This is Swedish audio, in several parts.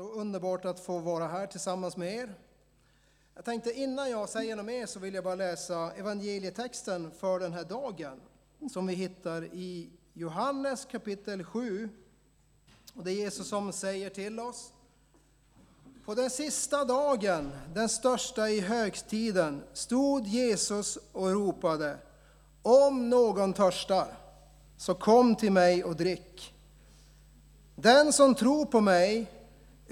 Så underbart att få vara här tillsammans med er. Jag tänkte innan jag säger något mer så vill jag bara läsa evangelietexten för den här dagen som vi hittar i Johannes kapitel 7. Och det är Jesus som säger till oss. På den sista dagen, den största i högtiden, stod Jesus och ropade Om någon törstar, så kom till mig och drick. Den som tror på mig,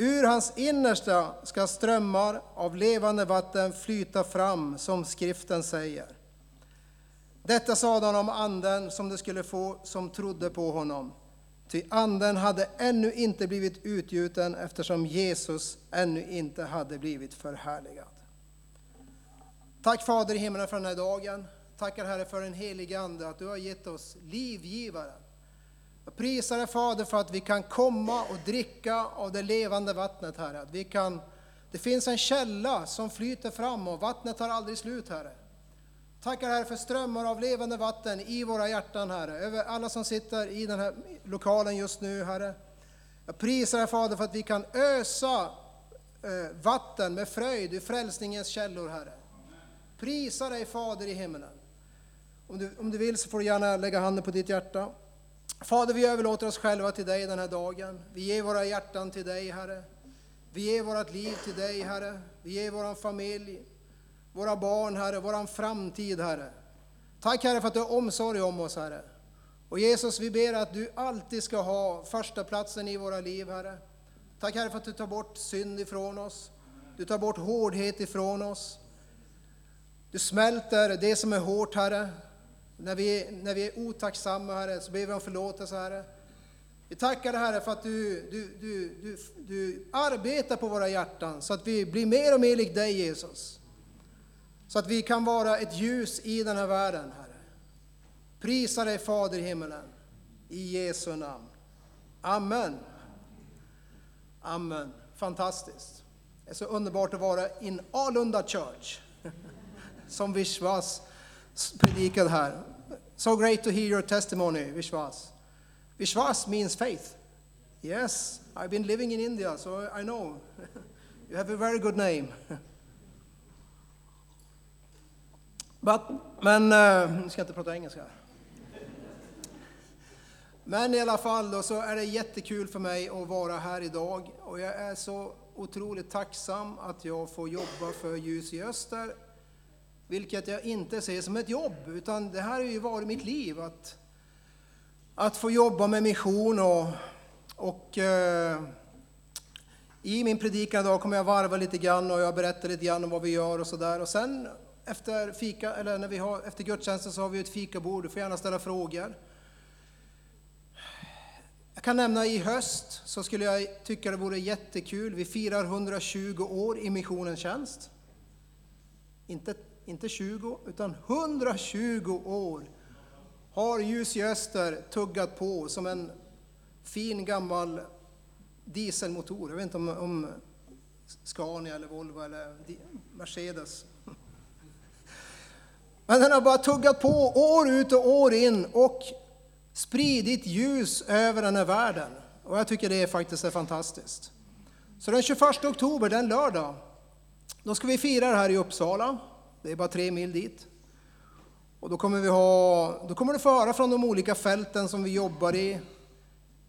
ur hans innersta ska strömmar av levande vatten flyta fram, som skriften säger. Detta sade han om anden som de skulle få som trodde på honom. Ty anden hade ännu inte blivit utgjuten eftersom Jesus ännu inte hade blivit förhärligad. Tack Fader i himlen för den här dagen. Tackar Herre för den helige Ande, att du har gett oss livgivaren. Jag prisar dig Fader för att vi kan komma och dricka av det levande vattnet Herre. Att vi kan, det finns en källa som flyter fram och vattnet tar aldrig slut Herre. Tackar Herre för strömmar av levande vatten i våra hjärtan Herre, över alla som sitter i den här lokalen just nu Herre. Jag prisar dig Fader för att vi kan ösa eh, vatten med fröjd ur frälsningens källor Herre. Prisa dig Fader i himmelen. Om du, om du vill så får du gärna lägga handen på ditt hjärta. Fader, vi överlåter oss själva till dig den här dagen. Vi ger våra hjärtan till dig, Herre. Vi ger vårt liv till dig, Herre. Vi ger vår familj, våra barn, Herre, vår framtid, Herre. Tack, Herre, för att du har omsorg om oss, Herre. Och Jesus, vi ber att du alltid ska ha första platsen i våra liv, Herre. Tack, Herre, för att du tar bort synd ifrån oss. Du tar bort hårdhet ifrån oss. Du smälter det som är hårt, Herre. När vi, när vi är otacksamma, Herre, så ber vi om förlåtelse, Herre. Vi tackar dig, Herre, för att du, du, du, du, du arbetar på våra hjärtan så att vi blir mer och mer lik dig, Jesus. Så att vi kan vara ett ljus i den här världen, Herre. Prisa dig, Fader i himmelen. I Jesu namn. Amen. Amen. Fantastiskt. Det är så underbart att vara in Alunda Church, som Vishwas predikade här. So great to hear your testimony, Vishwas. Vishwas means faith. Yes, I've been living in India, so I know. you have a very good name. But, men, uh, nu ska jag inte prata engelska. Men i alla fall då, så är det jättekul för mig att vara här idag och jag är så otroligt tacksam att jag får jobba för Ljus i Öster vilket jag inte ser som ett jobb, utan det här har ju varit mitt liv. Att, att få jobba med mission och, och eh, i min predikan idag kommer jag varva lite grann och jag berättar lite grann om vad vi gör och sådär. Och sen efter, fika, eller när vi har, efter gudstjänsten så har vi ett fikabord, du får gärna ställa frågor. Jag kan nämna i höst så skulle jag tycka det vore jättekul, vi firar 120 år i missionens tjänst. Inte inte 20, utan 120 år har Ljus i Öster tuggat på som en fin gammal dieselmotor. Jag vet inte om, om Scania eller Volvo eller Mercedes. Men den har bara tuggat på år ut och år in och spridit ljus över den här världen. Och jag tycker det är faktiskt är fantastiskt. Så den 21 oktober, den lördag, då ska vi fira det här i Uppsala. Det är bara tre mil dit. Och då kommer, vi ha, då kommer du få höra från de olika fälten som vi jobbar i.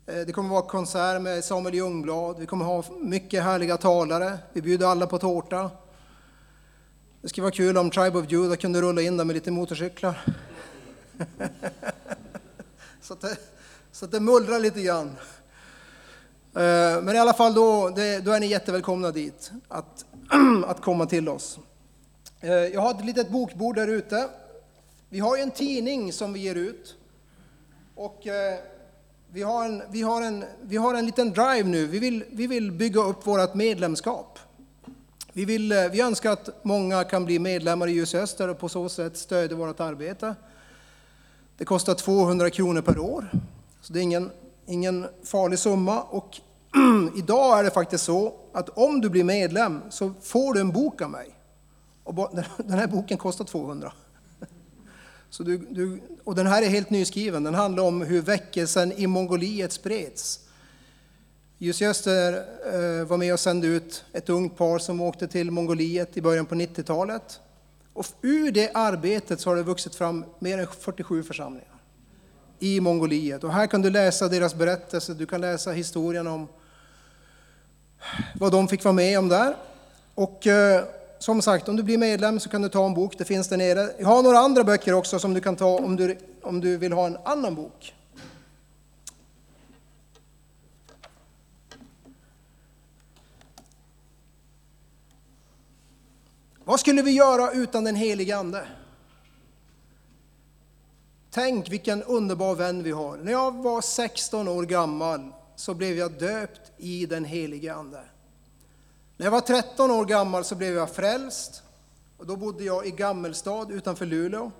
Eh, det kommer vara konsert med Samuel Ljungblad. Vi kommer ha mycket härliga talare. Vi bjuder alla på tårta. Det skulle vara kul om Tribe of Judah kunde rulla in där med lite motorcyklar. så, att det, så att det mullrar lite grann. Eh, men i alla fall, då, då är ni jättevälkomna dit, att, att komma till oss. Eh, jag har ett litet bokbord där ute. Vi har en tidning som vi ger ut. Och eh, vi har en, vi har en, vi har en liten drive nu. Vi vill, vi vill bygga upp vårt medlemskap. Vi, vill, eh, vi önskar att många kan bli medlemmar i Ljus Öster och på så sätt stödja vårt arbete. Det kostar 200 kronor per år, så det är ingen, ingen farlig summa. Och idag är det faktiskt så att om du blir medlem så får du en bok av mig. Och den här boken kostar 200. Så du, du, och den här är helt nyskriven. Den handlar om hur väckelsen i Mongoliet spreds. Just Öster eh, var med och sände ut ett ungt par som åkte till Mongoliet i början på 90-talet. Och ur det arbetet så har det vuxit fram mer än 47 församlingar i Mongoliet. Och här kan du läsa deras berättelse, du kan läsa historien om vad de fick vara med om där. Och eh, som sagt, om du blir medlem så kan du ta en bok, det finns där nere. Jag har några andra böcker också som du kan ta om du, om du vill ha en annan bok. Vad skulle vi göra utan den helige Ande? Tänk vilken underbar vän vi har. När jag var 16 år gammal så blev jag döpt i den helige Ande. När jag var 13 år gammal så blev jag frälst. Och då bodde jag i Gammelstad utanför Luleå.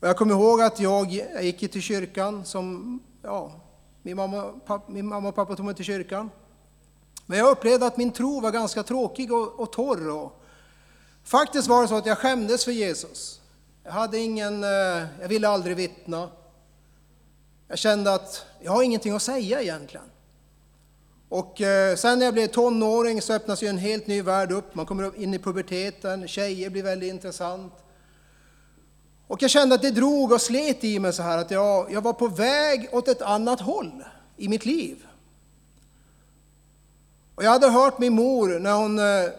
Och jag kommer ihåg att jag, jag gick till kyrkan som, ja, min mamma, pappa, min mamma och pappa tog mig till kyrkan. Men jag upplevde att min tro var ganska tråkig och, och torr. Och faktiskt var det så att jag skämdes för Jesus. Jag hade ingen, eh, jag ville aldrig vittna. Jag kände att jag har ingenting att säga egentligen. Och eh, sen när jag blev tonåring så öppnas ju en helt ny värld upp. Man kommer in i puberteten, tjejer blir väldigt intressant. Och jag kände att det drog och slet i mig så här att jag, jag var på väg åt ett annat håll i mitt liv. Och jag hade hört min mor när, hon, eh,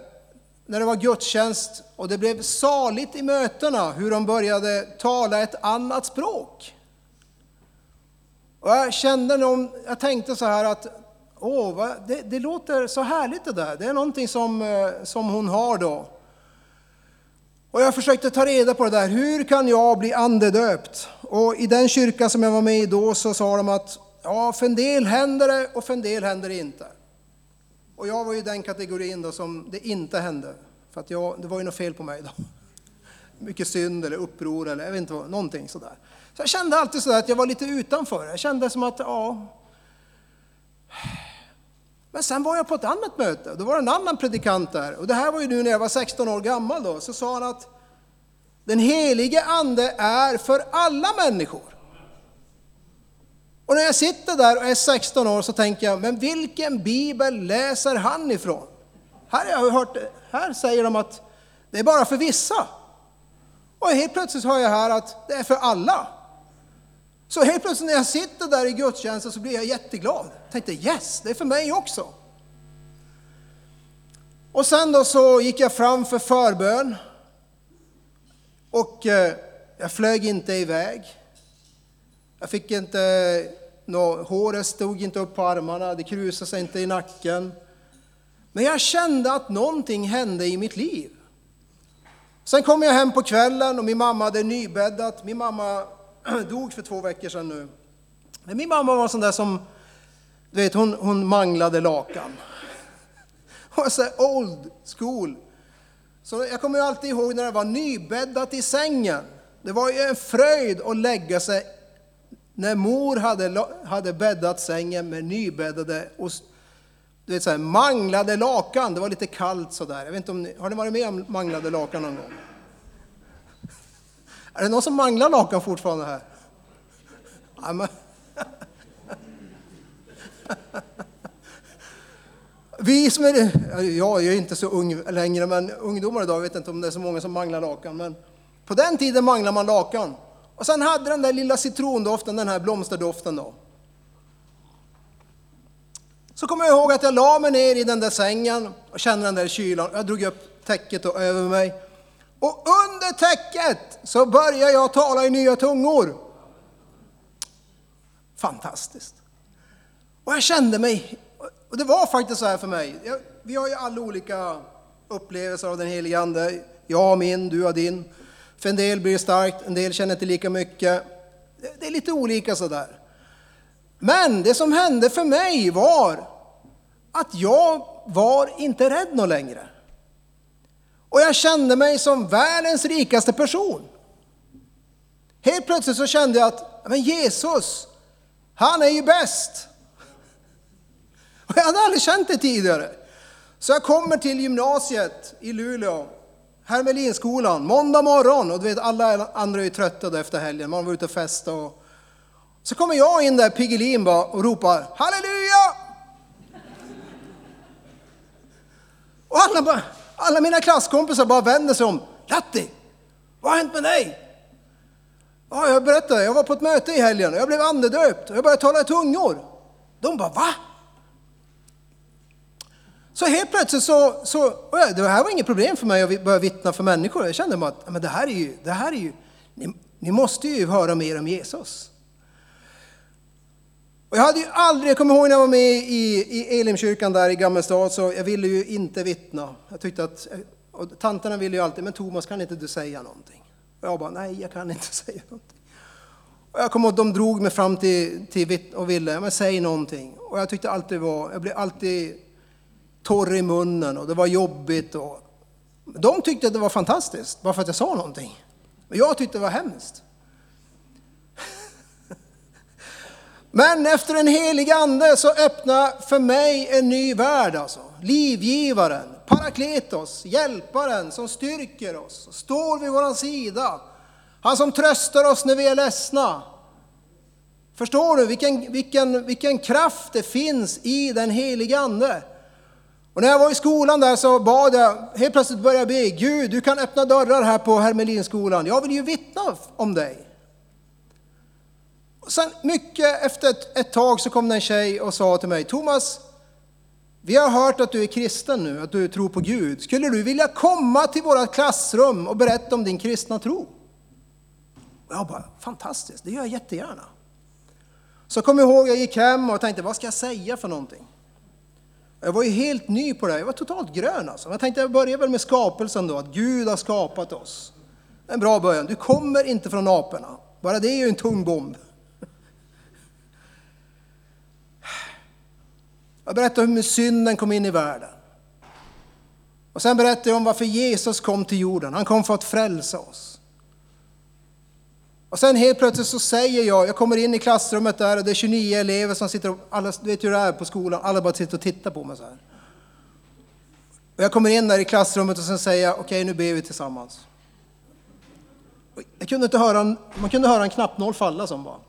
när det var gudstjänst och det blev saligt i mötena hur de började tala ett annat språk. Och jag kände, jag tänkte så här att åh, det, det, låter så härligt det där. Det är någonting som, eh, som hon har då. Och jag försökte ta reda på det där. Hur kan jag bli andedöpt? Och i den kyrka som jag var med i då så sa de att ja, för en del händer det och för en del händer det inte. Och jag var ju den kategorin då som det inte hände. För att jag, det var ju något fel på mig då. Mycket synd eller uppror eller jag vet inte vad, någonting sådär. Så jag kände alltid sådär att jag var lite utanför. Jag kände som att, ja, men sen var jag på ett annat möte, då var det en annan predikant där. Och det här var ju nu när jag var 16 år gammal då, så sa han att den helige ande är för alla människor. Och när jag sitter där och är 16 år så tänker jag, men vilken bibel läser han ifrån? Här, har jag hört, här säger de att det är bara för vissa. Och helt plötsligt hör jag här att det är för alla. Så helt plötsligt när jag sitter där i gudstjänsten så blir jag jätteglad. Jag tänkte yes, det är för mig också. Och sen då så gick jag fram för förbön. Och eh, jag flög inte iväg. Jag fick inte, eh, no, håret stod inte upp på armarna, det krusade sig inte i nacken. Men jag kände att någonting hände i mitt liv. Sen kom jag hem på kvällen och min mamma hade nybäddat. Min mamma dog för två veckor sedan nu. Men min mamma var sån där som, du vet, hon, hon manglade lakan. Hon var så old school. Så jag kommer alltid ihåg när det var nybäddat i sängen. Det var ju en fröjd att lägga sig när mor hade, hade bäddat sängen med nybäddade och du vet, så här, manglade lakan. Det var lite kallt sådär. Jag vet inte om ni, har ni varit med om manglade lakan någon gång? Är det någon som manglar lakan fortfarande här? Amen. Vi som är, ja, jag är inte så ung längre, men ungdomar idag vet inte om det är så många som manglar lakan. Men på den tiden manglade man lakan. Och sen hade den där lilla citrondoften, den här blomsterdoften då. Så kommer jag ihåg att jag la mig ner i den där sängen och kände den där kylan. Jag drog upp täcket över mig och under täcket så börjar jag tala i nya tungor. Fantastiskt. Och jag kände mig, och det var faktiskt så här för mig. Vi har ju alla olika upplevelser av den helige Ande. Jag har min, du har din. För en del blir det starkt, en del känner inte lika mycket. Det är lite olika sådär. Men det som hände för mig var att jag var inte rädd någon längre. Och jag kände mig som världens rikaste person. Helt plötsligt så kände jag att men Jesus, han är ju bäst. Och jag hade aldrig känt det tidigare. Så jag kommer till gymnasiet i Luleå, Hermelinskolan, måndag morgon. Och du vet, alla andra är trötta efter helgen, man var ute och festade. Och... Så kommer jag in där, Piggelin och ropar halleluja! Och alla bara, alla mina klasskompisar bara vänder sig om. Latti, vad har hänt med dig? Ja, jag berättade, jag var på ett möte i helgen och jag blev andedöpt och jag började tala i tungor. De bara, va? Så helt plötsligt så, så det här var inget problem för mig att börja vittna för människor. Jag kände bara att men det här är ju, det här är ju ni, ni måste ju höra mer om Jesus. Och jag hade ju aldrig, jag kommer ihåg när jag var med i, i Elimkyrkan där i Gammelstad, så jag ville ju inte vittna. Jag tyckte att, och tanterna ville ju alltid, men Thomas kan inte du säga någonting? Och jag bara, nej jag kan inte säga någonting. Och jag kommer ihåg de drog mig fram till, till och ville, men säg någonting. Och jag tyckte alltid var, jag blev alltid torr i munnen och det var jobbigt. Och, de tyckte att det var fantastiskt, bara för att jag sa någonting. Men jag tyckte det var hemskt. Men efter en helig ande så öppnar för mig en ny värld alltså. Livgivaren, parakletos, hjälparen som styrker oss, står vid vår sida. Han som tröstar oss när vi är ledsna. Förstår du vilken, vilken, vilken kraft det finns i den helige ande? Och när jag var i skolan där så bad jag, helt plötsligt började jag be, Gud du kan öppna dörrar här på Hermelinskolan, jag vill ju vittna om dig. Och sen mycket efter ett, ett tag så kom det en tjej och sa till mig, Thomas, vi har hört att du är kristen nu, att du tror på Gud. Skulle du vilja komma till våra klassrum och berätta om din kristna tro? Och jag bara, fantastiskt, det gör jag jättegärna. Så kom jag ihåg, jag gick hem och tänkte, vad ska jag säga för någonting? Jag var ju helt ny på det här. jag var totalt grön alltså. Jag tänkte jag börjar väl med skapelsen då, att Gud har skapat oss. En bra början. Du kommer inte från aporna. Bara det är ju en tung bomb. Jag berättade hur synden kom in i världen. Och sen berättade jag om varför Jesus kom till jorden. Han kom för att frälsa oss. Och sen helt plötsligt så säger jag, jag kommer in i klassrummet där och det är 29 elever som sitter och, alla, du vet hur det är på skolan, alla bara sitter och tittar på mig så här. Och jag kommer in där i klassrummet och sen säger jag, okej okay, nu ber vi tillsammans. Jag kunde inte höra en, man kunde höra en knappnål falla som bara.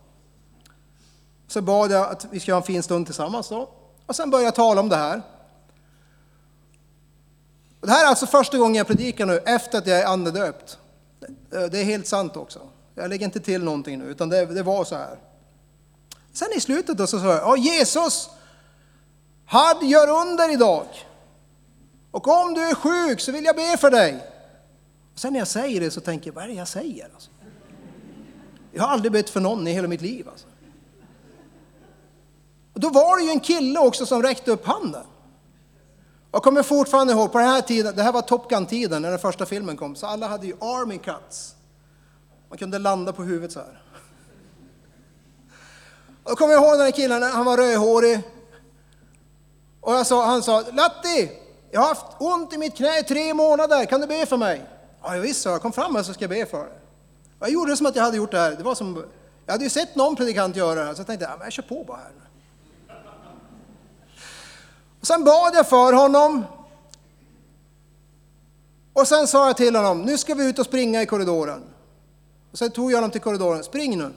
Så bad jag att vi ska ha en fin stund tillsammans då. Och sen började jag tala om det här. Det här är alltså första gången jag predikar nu efter att jag är andedöpt. Det är helt sant också. Jag lägger inte till någonting nu, utan det, det var så här. Sen i slutet då så sa jag, ja Jesus, han gör under idag. Och om du är sjuk så vill jag be för dig. Sen när jag säger det så tänker jag, vad är det jag säger? Alltså? Jag har aldrig bett för någon i hela mitt liv. Alltså. Och då var det ju en kille också som räckte upp handen. Jag kommer fortfarande ihåg, på den här tiden, det här var Top Gun-tiden när den första filmen kom, så alla hade ju army cuts. Man kunde landa på huvudet så här. Och då kommer jag ihåg den här killen, han var rödhårig. Och jag sa, han sa, Latti, jag har haft ont i mitt knä i tre månader, kan du be för mig? Ja, visst, så jag kom fram här så ska jag be för dig. Jag gjorde det som att jag hade gjort det här. Det var som, jag hade ju sett någon predikant göra det här, så jag tänkte, ja, men jag kör på bara här. Och sen bad jag för honom. Och sen sa jag till honom, nu ska vi ut och springa i korridoren. Och sen tog jag honom till korridoren, spring nu.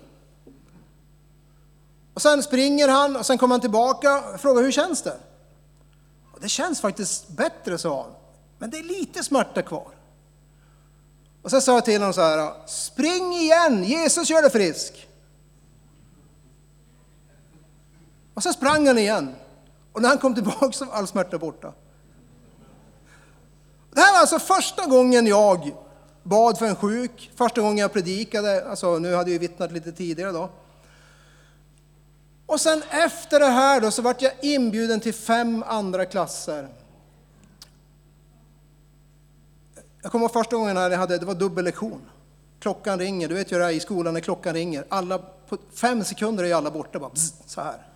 Och sen springer han och sen kommer han tillbaka och frågar hur känns det? Och det känns faktiskt bättre, sa han. Men det är lite smärta kvar. Och sen sa jag till honom så här, spring igen, Jesus gör dig frisk. Och sen sprang han igen. Och när han kom tillbaka så var all smärta borta. Det här var alltså första gången jag bad för en sjuk, första gången jag predikade, alltså nu hade jag vittnat lite tidigare då. Och sen efter det här då så vart jag inbjuden till fem andra klasser. Jag kommer ihåg första gången när jag hade, det var dubbel lektion. Klockan ringer, du vet ju det är i skolan när klockan ringer. Alla, på fem sekunder är alla borta bara, bzz, så här.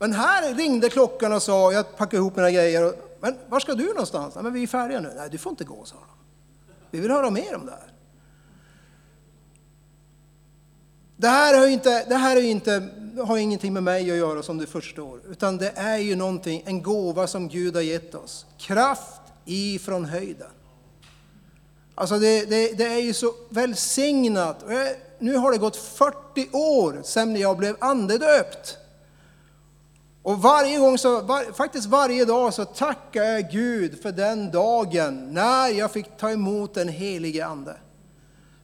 Men här ringde klockan och sa, jag packade ihop mina grejer, och, men var ska du någonstans? men vi är färdiga nu. Nej, du får inte gå, sa de. Vi vill höra mer om det här. Det här, har inte, det här är inte, har ingenting med mig att göra som du förstår, utan det är ju någonting, en gåva som Gud har gett oss. Kraft ifrån höjden. Alltså det, det, det är ju så välsignat. Nu har det gått 40 år sedan jag blev andedöpt. Och varje gång, så, var, faktiskt varje dag så tackar jag Gud för den dagen när jag fick ta emot den helige Ande.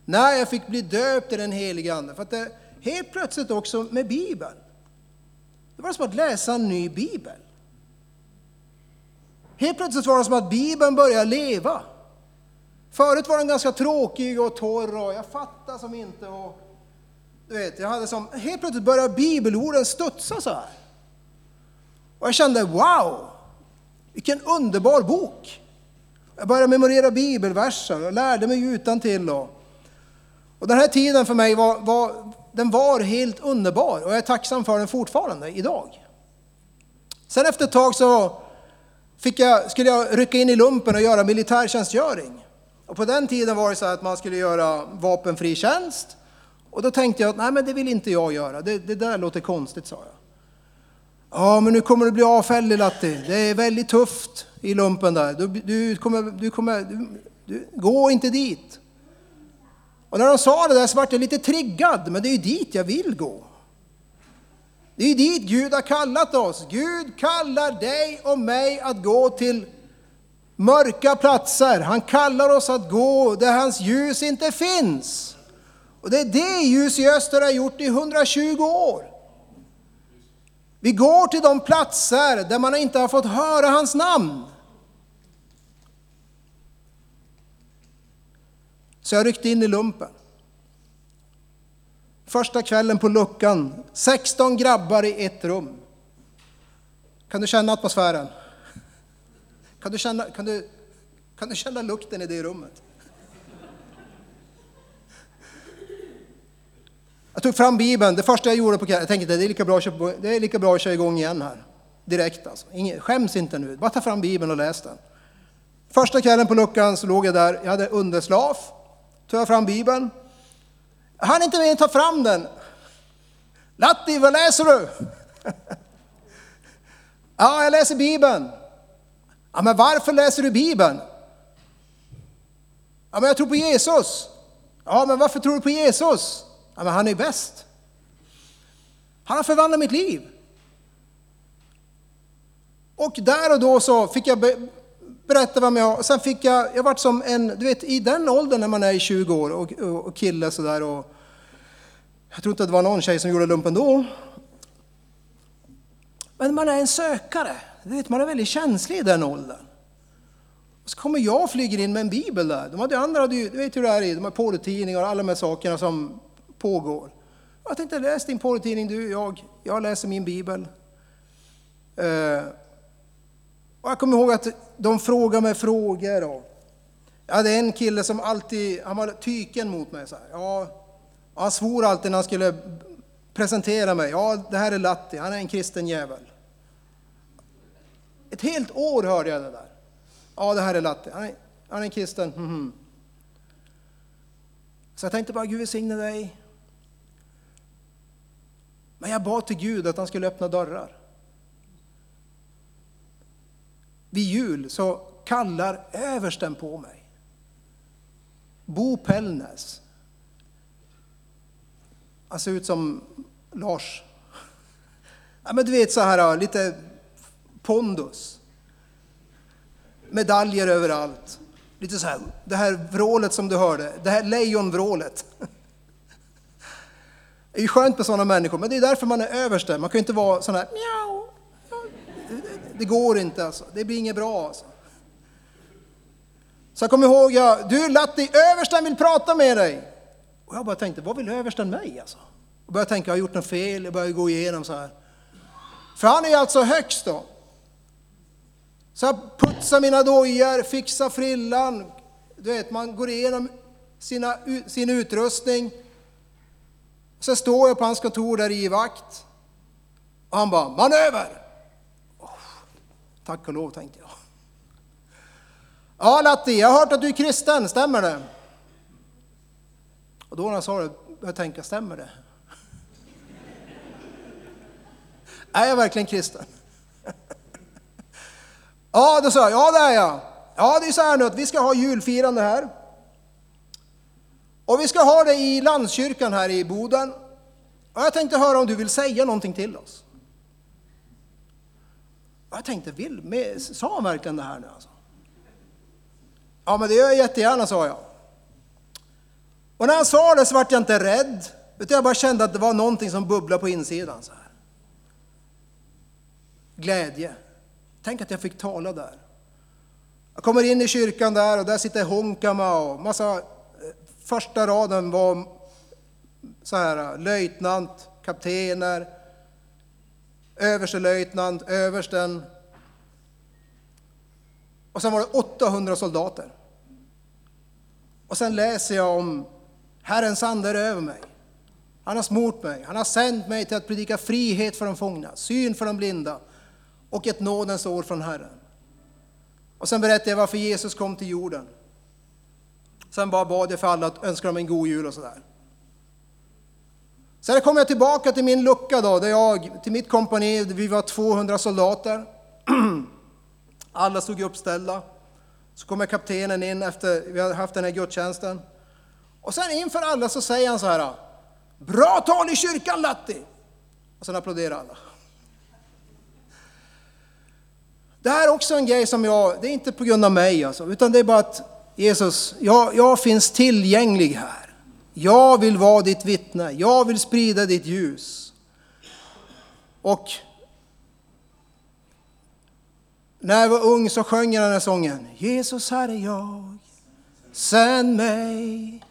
När jag fick bli döpt i den helige Ande. För att det, helt plötsligt också med Bibeln. Det var som att läsa en ny bibel. Helt plötsligt var det som att Bibeln började leva. Förut var den ganska tråkig och torr och jag fattade som inte. Och, du vet, jag hade som, helt plötsligt började bibelorden studsa så här. Och jag kände wow, vilken underbar bok. Jag började memorera bibelverser och lärde mig utan till och, och den här tiden för mig var, var, den var helt underbar och jag är tacksam för den fortfarande idag. Sen efter ett tag så fick jag, skulle jag rycka in i lumpen och göra militärtjänstgöring. Och på den tiden var det så att man skulle göra vapenfri tjänst. Och då tänkte jag att nej men det vill inte jag göra, det, det där låter konstigt sa jag. Ja men nu kommer du bli avfällig Latti, det är väldigt tufft i lumpen där. Du, du kommer, du kommer, du, du, gå inte dit. Och när de sa det där så vart jag lite triggad, men det är ju dit jag vill gå. Det är ju dit Gud har kallat oss. Gud kallar dig och mig att gå till mörka platser. Han kallar oss att gå där hans ljus inte finns. Och det är det ljus i öster har gjort i 120 år. Vi går till de platser där man inte har fått höra hans namn. Så jag ryckte in i lumpen. Första kvällen på luckan, 16 grabbar i ett rum. Kan du känna atmosfären? Kan du känna, kan du, kan du känna lukten i det rummet? Jag tog fram Bibeln, det första jag gjorde på kvällen, jag tänkte det är lika bra att köra, det är lika bra att köra igång igen här. Direkt alltså. Ingen, skäms inte nu, bara ta fram Bibeln och läs den. Första kvällen på luckan så låg jag där, jag hade underslaf, tog jag fram Bibeln. Jag hann inte med att ta fram den. Latti, vad läser du? ja, jag läser Bibeln. Ja, men varför läser du Bibeln? Ja, men jag tror på Jesus. Ja, men varför tror du på Jesus? Ja, men han är bäst. Han har förvandlat mitt liv. Och där och då så fick jag berätta vem jag Sen fick jag, jag vart som en, du vet i den åldern när man är i 20 år och, och, och kille sådär och jag tror inte att det var någon tjej som gjorde lumpen då. Men man är en sökare, du vet man är väldigt känslig i den åldern. Och så kommer jag och flyger in med en bibel där. De hade andra, du vet hur det är, de har porrtidningar och alla de här sakerna som pågår. Jag tänkte läs din porrtidning du, jag, jag läser min bibel. Eh, och jag kommer ihåg att de frågade mig frågor. Och jag hade en kille som alltid, han var tyken mot mig. Så här. Ja, han svor alltid när han skulle presentera mig. Ja, det här är Latti, han är en kristen jävel. Ett helt år hörde jag det där. Ja, det här är Latti, han är, han är en kristen. Mm -hmm. Så jag tänkte bara, Gud välsigne dig. Men jag bad till Gud att han skulle öppna dörrar. Vid jul så kallar översten på mig. Bo Pellnäs. Han ser ut som Lars. Ja, men du vet så här, lite pondus. Medaljer överallt. Lite så här, det här vrålet som du hörde, det här lejonvrålet. Det är ju skönt med sådana människor, men det är därför man är överste. Man kan ju inte vara sån här mjau. Det går inte alltså, det blir inget bra alltså. Så jag kommer ihåg, ja, du Latti, översten vill prata med dig. Och jag bara tänkte, vad vill översten mig alltså? Och började tänka, jag har gjort något fel, jag började gå igenom så här. För han är ju alltså högst då. Så jag putsar mina dojor, fixar frillan. Du vet, man går igenom sina, sin utrustning. Så står jag på hans kontor där i vakt. Och han bara, manöver! Oh, tack och lov, tänkte jag. Ja, Latti, jag har hört att du är kristen, stämmer det? Och då när han sa det började jag tänka, stämmer det? är jag verkligen kristen? ja, då sa jag, ja det är jag. Ja, det är så här nu att vi ska ha julfirande här. Och vi ska ha det i landskyrkan här i Boden. Och jag tänkte höra om du vill säga någonting till oss. Och jag tänkte, vill, sa han verkligen det här nu alltså? Ja, men det gör jag jättegärna, sa jag. Och när han sa det så vart jag inte rädd, utan jag bara kände att det var någonting som bubblade på insidan. Så här. Glädje. Tänk att jag fick tala där. Jag kommer in i kyrkan där och där sitter Honkama och massa, första raden var så här löjtnant, kaptener, överstelöjtnant, översten. Och sen var det 800 soldater. Och sen läser jag om Herrens ande är över mig. Han har smort mig, han har sänt mig till att predika frihet för de fångna, syn för de blinda och ett nådens år från Herren. Och sen berättar jag varför Jesus kom till jorden. Sen bara bad jag för alla att önska dem en god jul och sådär. Sen kom jag tillbaka till min lucka då, där jag, till mitt kompani, vi var 200 soldater. Alla stod uppställda. Så kommer kaptenen in efter vi hade haft den här gudstjänsten. Och sen inför alla så säger han så här. Bra tal i kyrkan Latti! Och sen applåderar alla. Det här är också en grej som jag, det är inte på grund av mig alltså, utan det är bara att Jesus, jag, jag finns tillgänglig här. Jag vill vara ditt vittne, jag vill sprida ditt ljus. Och när jag var ung så sjöng jag den här sången. Jesus, här är jag, sänd mig.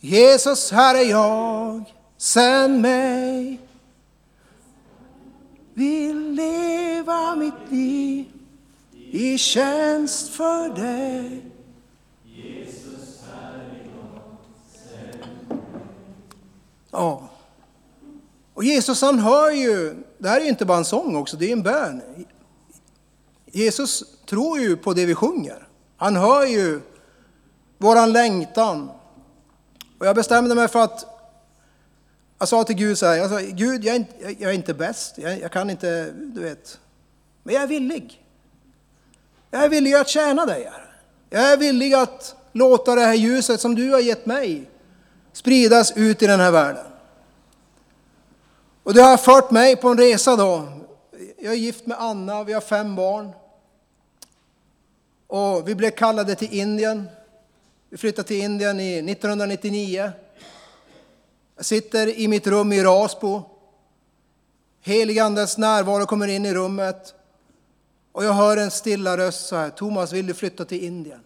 Jesus, här är jag, sänd mig. Vill leva mitt liv i tjänst för dig. Ja. Och Jesus han hör ju, det här är ju inte bara en sång också, det är en bön. Jesus tror ju på det vi sjunger. Han hör ju våran längtan. Och jag bestämde mig för att jag sa till Gud så här, jag sa, Gud jag är inte, jag är inte bäst, jag, jag, kan inte, du vet, men jag är villig. Jag är villig att tjäna dig. Jag är villig att låta det här ljuset som du har gett mig spridas ut i den här världen. Och det har fört mig på en resa då. Jag är gift med Anna, vi har fem barn. Och vi blev kallade till Indien. Vi flyttade till Indien i 1999. Jag sitter i mitt rum i Rasbo. Heligandes närvaro kommer in i rummet. Och jag hör en stilla röst så här. Thomas, vill du flytta till Indien?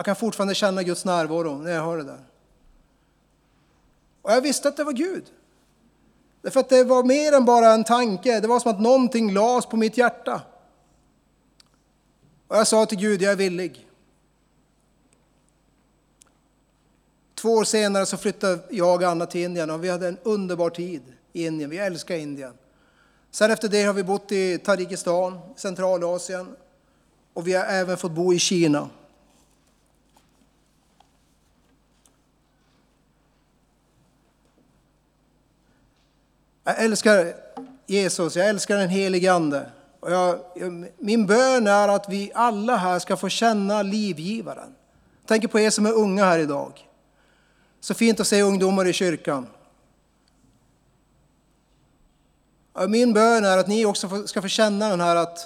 Jag kan fortfarande känna Guds närvaro när jag hör det där. Och jag visste att det var Gud. Därför att det var mer än bara en tanke. Det var som att någonting lades på mitt hjärta. Och jag sa till Gud, jag är villig. Två år senare så flyttade jag och Anna till Indien och vi hade en underbar tid i Indien. Vi älskar Indien. Sen efter det har vi bott i Tadzjikistan, Centralasien och vi har även fått bo i Kina. Jag älskar Jesus, jag älskar den helige Ande. Och jag, min bön är att vi alla här ska få känna livgivaren. Jag tänker på er som är unga här idag. Så fint att se ungdomar i kyrkan. Min bön är att ni också ska få känna den här att,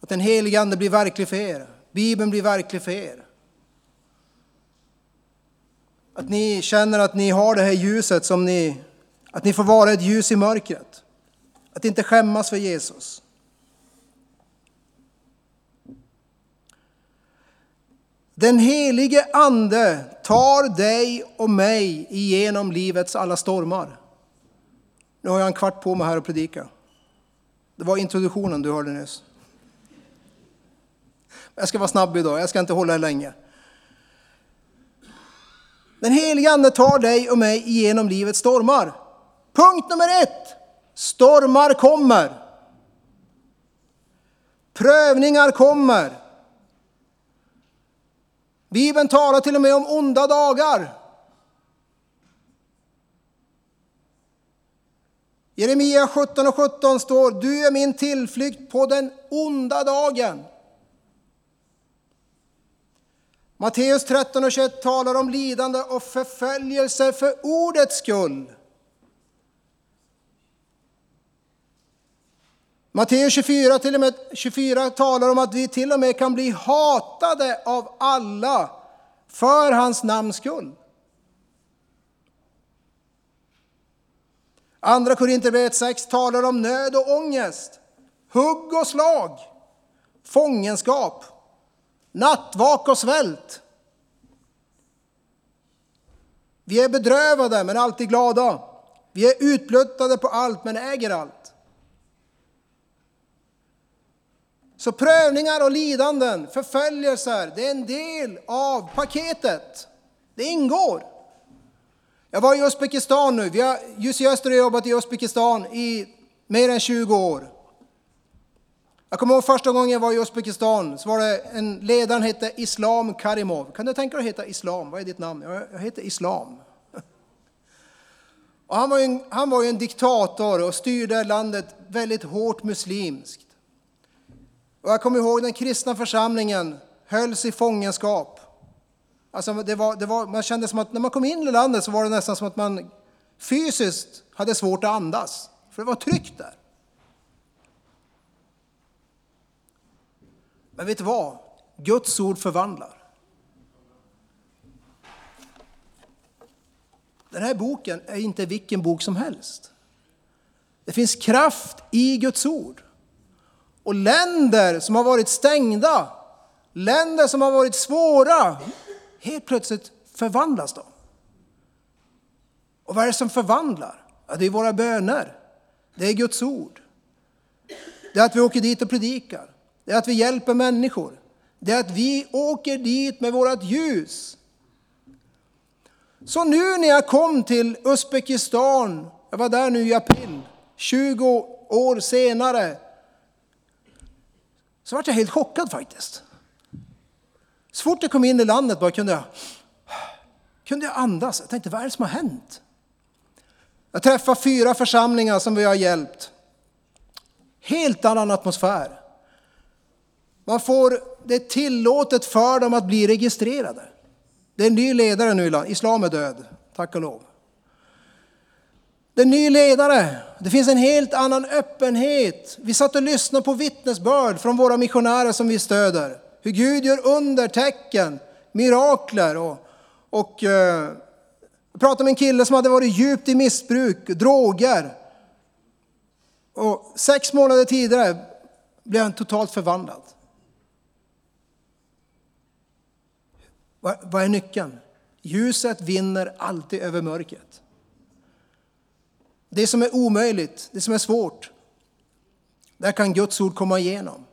att den helige Ande blir verklig för er. Bibeln blir verklig för er. Att ni känner att ni har det här ljuset som ni, att ni får vara ett ljus i mörkret. Att inte skämmas för Jesus. Den helige Ande tar dig och mig igenom livets alla stormar. Nu har jag en kvart på mig här att predika. Det var introduktionen du hörde nyss. Jag ska vara snabb idag, jag ska inte hålla er länge. Den helige Ande tar dig och mig igenom livets stormar. Punkt nummer ett. Stormar kommer. Prövningar kommer. Bibeln talar till och med om onda dagar. Jeremia 17 och 17 står, du är min tillflykt på den onda dagen. Matteus 13 och 21 talar om lidande och förföljelse för ordets skull. Matteus 24, till och med 24 talar om att vi till och med kan bli hatade av alla för hans namns skull. Andra Korinthierbrevet 6 talar om nöd och ångest, hugg och slag, fångenskap, nattvak och svält. Vi är bedrövade men alltid glada. Vi är utbluttade på allt men äger allt. Så prövningar och lidanden, förföljelser, det är en del av paketet. Det ingår. Jag var i Uzbekistan nu. Vi har, Jussi Öster har jobbat i Uzbekistan i mer än 20 år. Jag kommer ihåg första gången jag var i Uzbekistan så var det en ledare, hette Islam Karimov. Kan du tänka dig att heta Islam? Vad är ditt namn? Jag heter Islam. Och han, var en, han var ju en diktator och styrde landet väldigt hårt muslimskt. Och jag kommer ihåg den kristna församlingen hölls i fångenskap. Alltså det var, det var, man kände som att när man kom in i landet så var det nästan som att man fysiskt hade svårt att andas. För det var tryggt där. Men vet du vad? Guds ord förvandlar. Den här boken är inte vilken bok som helst. Det finns kraft i Guds ord. Och länder som har varit stängda, länder som har varit svåra, helt plötsligt förvandlas de. Och vad är det som förvandlar? Ja, det är våra böner. Det är Guds ord. Det är att vi åker dit och predikar. Det är att vi hjälper människor. Det är att vi åker dit med vårt ljus. Så nu när jag kom till Uzbekistan, jag var där nu i april, 20 år senare, så var jag helt chockad faktiskt. Så fort jag kom in i landet bara kunde jag, kunde jag andas. Jag tänkte, vad är det som har hänt? Jag träffade fyra församlingar som vi har hjälpt. Helt annan atmosfär. Man får, det är tillåtet för dem att bli registrerade. Det är en ny ledare nu, islam är död, tack och lov. Det är en ny ledare, det finns en helt annan öppenhet. Vi satt och lyssnade på vittnesbörd från våra missionärer som vi stöder. Hur Gud gör undertecken, mirakler. Och, och, eh, jag pratade med en kille som hade varit djupt i missbruk, droger. Och sex månader tidigare blev han totalt förvandlad. Vad är nyckeln? Ljuset vinner alltid över mörkret. Det som är omöjligt, det som är svårt, där kan Guds ord komma igenom.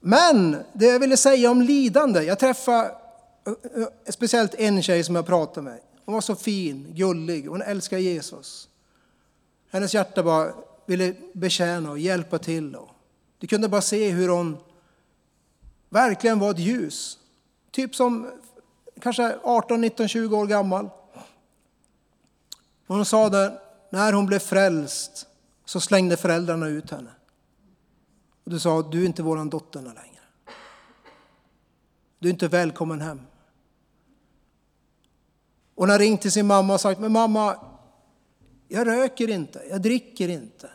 Men det jag ville säga om lidande, jag träffade eh, eh, speciellt en tjej som jag pratade med. Hon var så fin, gullig, hon älskar Jesus. Hennes hjärta bara ville betjäna och hjälpa till. Du kunde bara se hur hon verkligen var ett ljus. Typ som kanske 18, 19, 20 år gammal. Hon sa det, när hon blev frälst så slängde föräldrarna ut henne. Och du sa, du är inte våran dotter längre. Du är inte välkommen hem. Hon har ringt till sin mamma och sagt, men mamma, jag röker inte, jag dricker inte.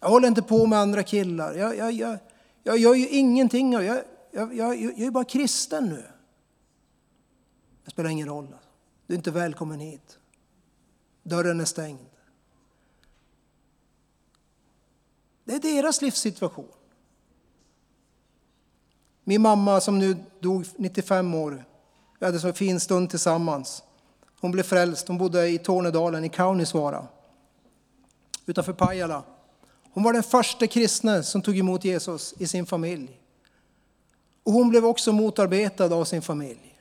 Jag håller inte på med andra killar. Jag, jag, jag, jag gör ju ingenting. Jag, jag, jag, jag är bara kristen nu. Det spelar ingen roll. Du är inte välkommen hit. Dörren är stängd. Det är deras livssituation. Min mamma som nu dog 95 år, vi hade så en fin stund tillsammans. Hon blev frälst, hon bodde i Tornedalen i Kaunisvaara utanför Pajala. Hon var den första kristne som tog emot Jesus i sin familj. Och hon blev också motarbetad av sin familj.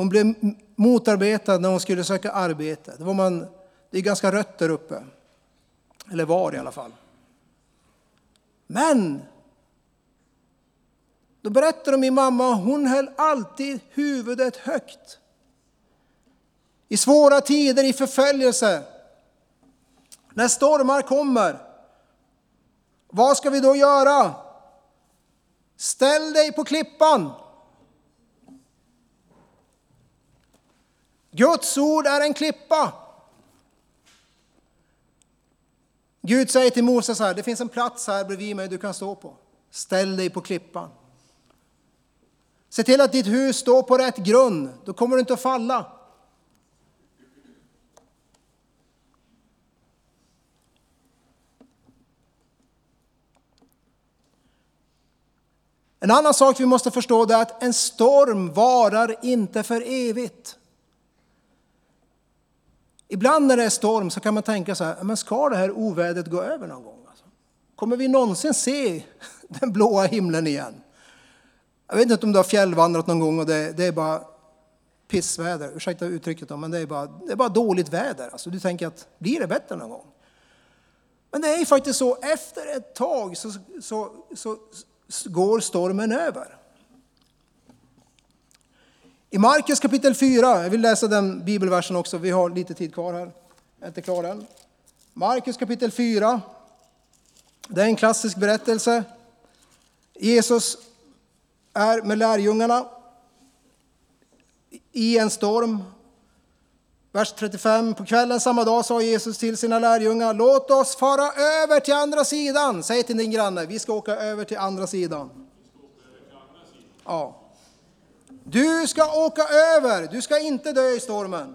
Hon blev motarbetad när hon skulle söka arbete. Det, var man, det är ganska rött där uppe. Eller var i alla fall. Men då berättar min mamma, hon höll alltid huvudet högt. I svåra tider, i förföljelse. När stormar kommer, vad ska vi då göra? Ställ dig på klippan. Guds ord är en klippa. Gud säger till Moses här, det finns en plats här bredvid mig du kan stå på. Ställ dig på klippan. Se till att ditt hus står på rätt grund, då kommer du inte att falla. En annan sak vi måste förstå är att en storm varar inte för evigt. Ibland när det är storm så kan man tänka så här, men ska det här ovädret gå över någon gång? Alltså? Kommer vi någonsin se den blåa himlen igen? Jag vet inte om du har fjällvandrat någon gång och det, det är bara pissväder, ursäkta uttrycket då, men det är bara, det är bara dåligt väder. Alltså du tänker att blir det bättre någon gång? Men det är faktiskt så, efter ett tag så, så, så, så går stormen över. I Markus kapitel 4, jag vill läsa den bibelversen också, vi har lite tid kvar här. Jag är inte klar än. Markus kapitel 4. Det är en klassisk berättelse. Jesus är med lärjungarna i en storm. Vers 35. På kvällen samma dag sa Jesus till sina lärjungar, låt oss fara över till andra sidan. Säg till din granne, vi ska åka över till andra sidan. Ja. Du ska åka över, du ska inte dö i stormen.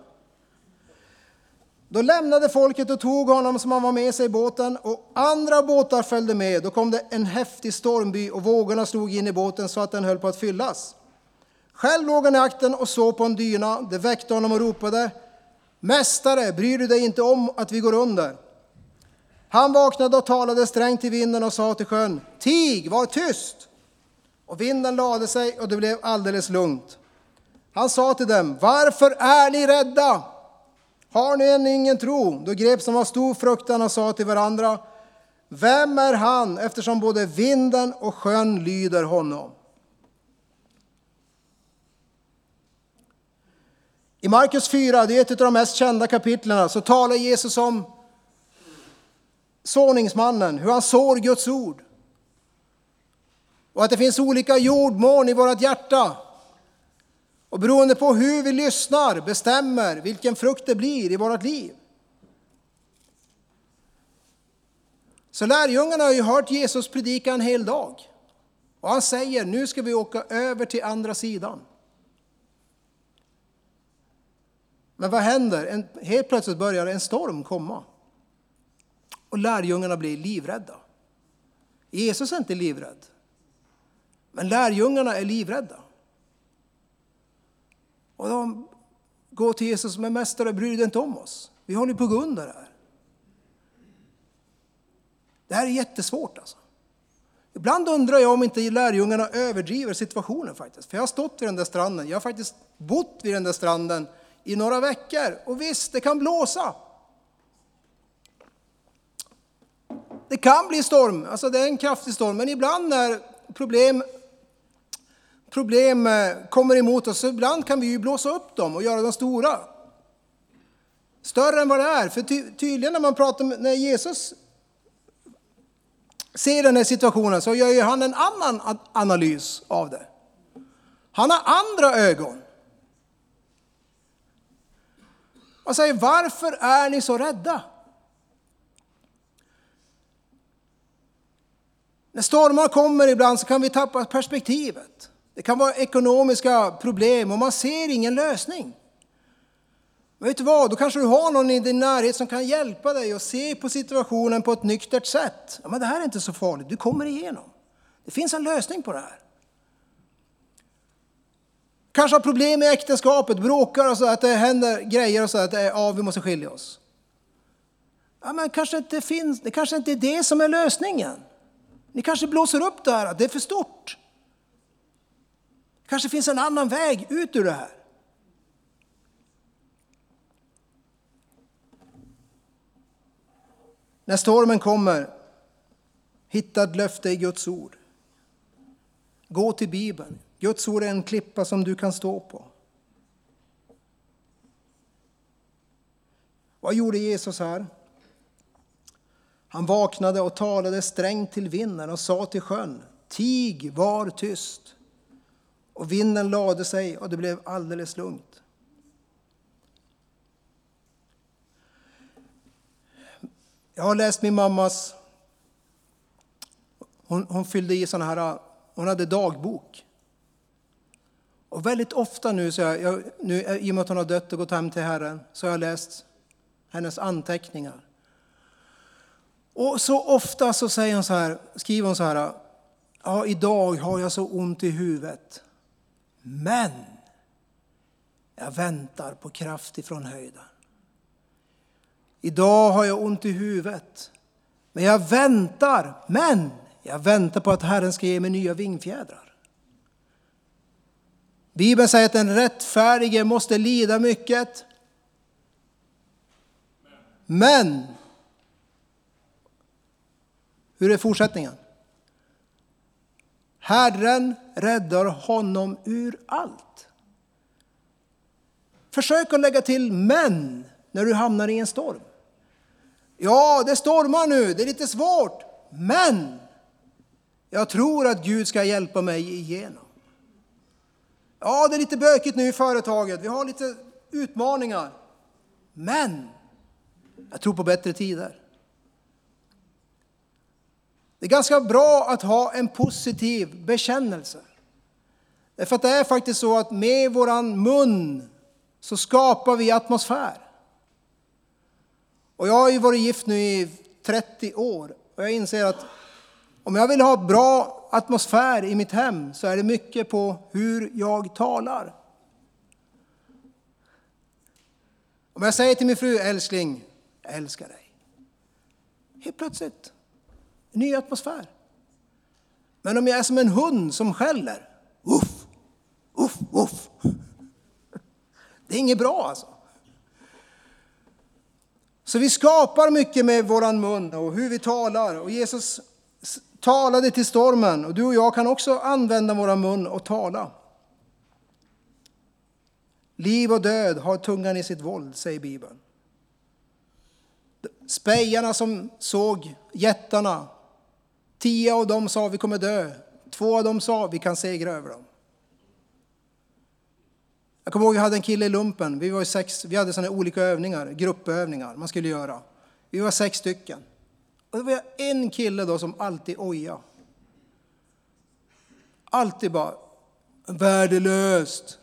Då lämnade folket och tog honom som han var med sig i båten och andra båtar följde med. Då kom det en häftig stormby och vågorna slog in i båten så att den höll på att fyllas. Själv låg han i akten och såg på en dyna. Det väckte honom och ropade Mästare, bryr du dig inte om att vi går under? Han vaknade och talade strängt till vinden och sa till sjön Tig, var tyst! Och vinden lade sig och det blev alldeles lugnt. Han sa till dem, varför är ni rädda? Har ni än ingen tro? Då greps de av stor fruktan och sa till varandra, vem är han eftersom både vinden och sjön lyder honom? I Markus 4, det är ett av de mest kända kapitlen, så talar Jesus om såningsmannen, hur han sår Guds ord. Och att det finns olika jordmån i vårt hjärta. Och beroende på hur vi lyssnar bestämmer vilken frukt det blir i vårt liv. Så lärjungarna har ju hört Jesus predika en hel dag. Och han säger, nu ska vi åka över till andra sidan. Men vad händer? En, helt plötsligt börjar en storm komma. Och lärjungarna blir livrädda. Jesus är inte livrädd. Men lärjungarna är livrädda. Och de går till Jesus, men mästare bryr dig inte om oss. Vi håller på att gå under här. Det här är jättesvårt alltså. Ibland undrar jag om inte lärjungarna överdriver situationen faktiskt. För jag har stått vid den där stranden, jag har faktiskt bott vid den där stranden i några veckor. Och visst, det kan blåsa. Det kan bli storm, alltså det är en kraftig storm, men ibland när problem problem eh, kommer emot oss så ibland kan vi ju blåsa upp dem och göra dem stora. Större än vad det är. För ty tydligen när man pratar med, när Jesus ser den här situationen så gör ju han en annan analys av det. Han har andra ögon. Och säger varför är ni så rädda? När stormar kommer ibland så kan vi tappa perspektivet. Det kan vara ekonomiska problem och man ser ingen lösning. Men vet du vad, då kanske du har någon i din närhet som kan hjälpa dig att se på situationen på ett nyktert sätt. Ja, men det här är inte så farligt, du kommer igenom. Det finns en lösning på det här. Kanske har problem i äktenskapet, bråkar och så att det händer grejer och så att ja, vi måste skilja oss. Ja, men kanske inte finns, det kanske inte är det som är lösningen. Ni kanske blåser upp det här, att det är för stort kanske finns en annan väg ut ur det här. När stormen kommer, hitta ett löfte i Guds ord. Gå till Bibeln. Guds ord är en klippa som du kan stå på. Vad gjorde Jesus här? Han vaknade och talade strängt till vinden och sa till sjön, tig, var tyst. Och vinden lade sig och det blev alldeles lugnt. Jag har läst min mammas, hon, hon fyllde i sådana här, hon hade dagbok. Och väldigt ofta nu, så jag, jag, nu, i och med att hon har dött och gått hem till Herren, så har jag läst hennes anteckningar. Och så ofta så säger hon så här, skriver hon så här, ja idag har jag så ont i huvudet. Men jag väntar på kraft ifrån höjden. Idag har jag ont i huvudet. Men jag väntar, men jag väntar på att Herren ska ge mig nya vingfjädrar. Bibeln säger att den rättfärdige måste lida mycket. Men, hur är fortsättningen? Herren räddar honom ur allt. Försök att lägga till men när du hamnar i en storm. Ja, det stormar nu, det är lite svårt, men jag tror att Gud ska hjälpa mig igenom. Ja, det är lite bökigt nu i företaget, vi har lite utmaningar, men jag tror på bättre tider. Det är ganska bra att ha en positiv bekännelse. Därför att det är faktiskt så att med våran mun så skapar vi atmosfär. Och jag har ju varit gift nu i 30 år och jag inser att om jag vill ha bra atmosfär i mitt hem så är det mycket på hur jag talar. Om jag säger till min fru, älskling, jag älskar dig. Helt plötsligt, ny atmosfär. Men om jag är som en hund som skäller, uff, uff, uff. Det är inget bra alltså. Så vi skapar mycket med våran mun och hur vi talar. Och Jesus talade till stormen och du och jag kan också använda våran mun och tala. Liv och död har tungan i sitt våld, säger Bibeln. Spejarna som såg jättarna, tio av dem sa vi kommer dö. Två av dem sa vi kan segra över dem. Jag kommer ihåg vi hade en kille i lumpen. Vi, var sex, vi hade sådana olika övningar, gruppövningar man skulle göra. Vi var sex stycken. Och det var en kille då som alltid oja. Alltid bara, värdelöst,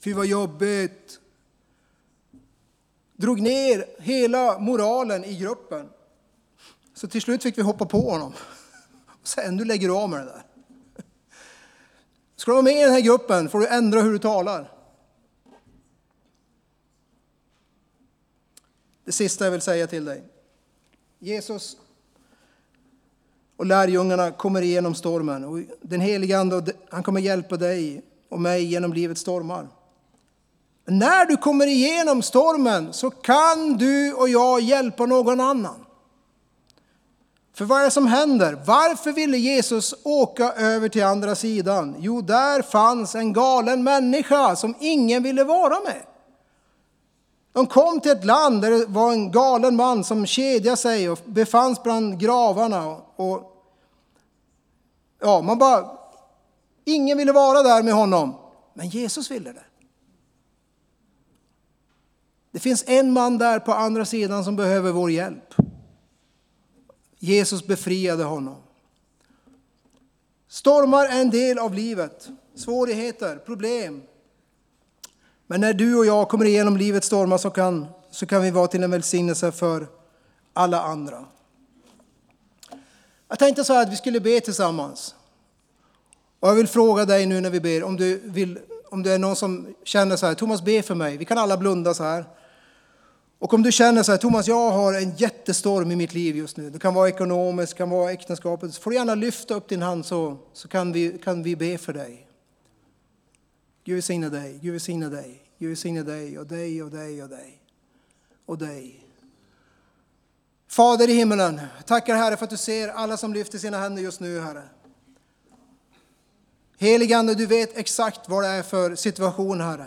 fy vad jobbigt. Drog ner hela moralen i gruppen. Så till slut fick vi hoppa på honom. Sen du lägger du av med det där. Ska du vara med i den här gruppen får du ändra hur du talar. Det sista jag vill säga till dig. Jesus och lärjungarna kommer igenom stormen. Och den helige Ande han kommer hjälpa dig och mig genom livets stormar. När du kommer igenom stormen så kan du och jag hjälpa någon annan. För vad är det som händer? Varför ville Jesus åka över till andra sidan? Jo, där fanns en galen människa som ingen ville vara med. De kom till ett land där det var en galen man som kedjade sig och befanns bland gravarna. Och, ja, man bara, ingen ville vara där med honom, men Jesus ville det. Det finns en man där på andra sidan som behöver vår hjälp. Jesus befriade honom. Stormar är en del av livet. Svårigheter, problem, men när du och jag kommer igenom livets stormar så kan, så kan vi vara till en välsignelse för alla andra. Jag tänkte så här att vi skulle be tillsammans. Och jag vill fråga dig nu när vi ber om du, vill, om det är någon som känner så här, Thomas be för mig. Vi kan alla blunda så här. Och om du känner så här, Thomas jag har en jättestorm i mitt liv just nu. Det kan vara ekonomiskt, det kan vara äktenskapet. Så får du gärna lyfta upp din hand så, så kan, vi, kan vi be för dig. Gud välsigne dig, Gud välsigne dig, Gud välsigne dig och dig och dig och dig och dig. Fader i himmelen, tackar Herre för att du ser alla som lyfter sina händer just nu, Herre. Heligande, du vet exakt vad det är för situation, Herre.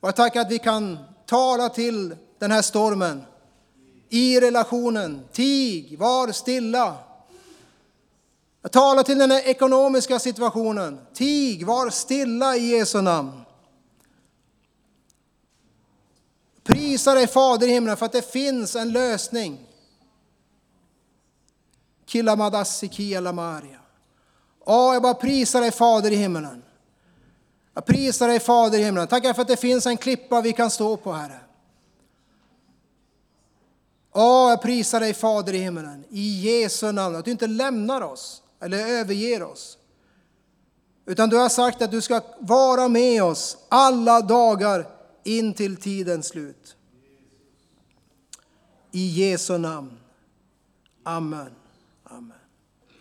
Och jag tackar att vi kan tala till den här stormen i relationen. Tig, var stilla. Tala till den här ekonomiska situationen. Tig, var stilla i Jesu namn. Prisa dig Fader i himlen för att det finns en lösning. Kilamadassi Kiela Maria. Åh, jag bara prisar dig Fader i himlen. Jag prisar dig Fader i himlen. Tackar för att det finns en klippa vi kan stå på Herre. Åh, jag prisar dig Fader i himmelen. I Jesu namn. Att du inte lämnar oss eller överger oss. Utan du har sagt att du ska vara med oss alla dagar in till tidens slut. I Jesu namn. Amen.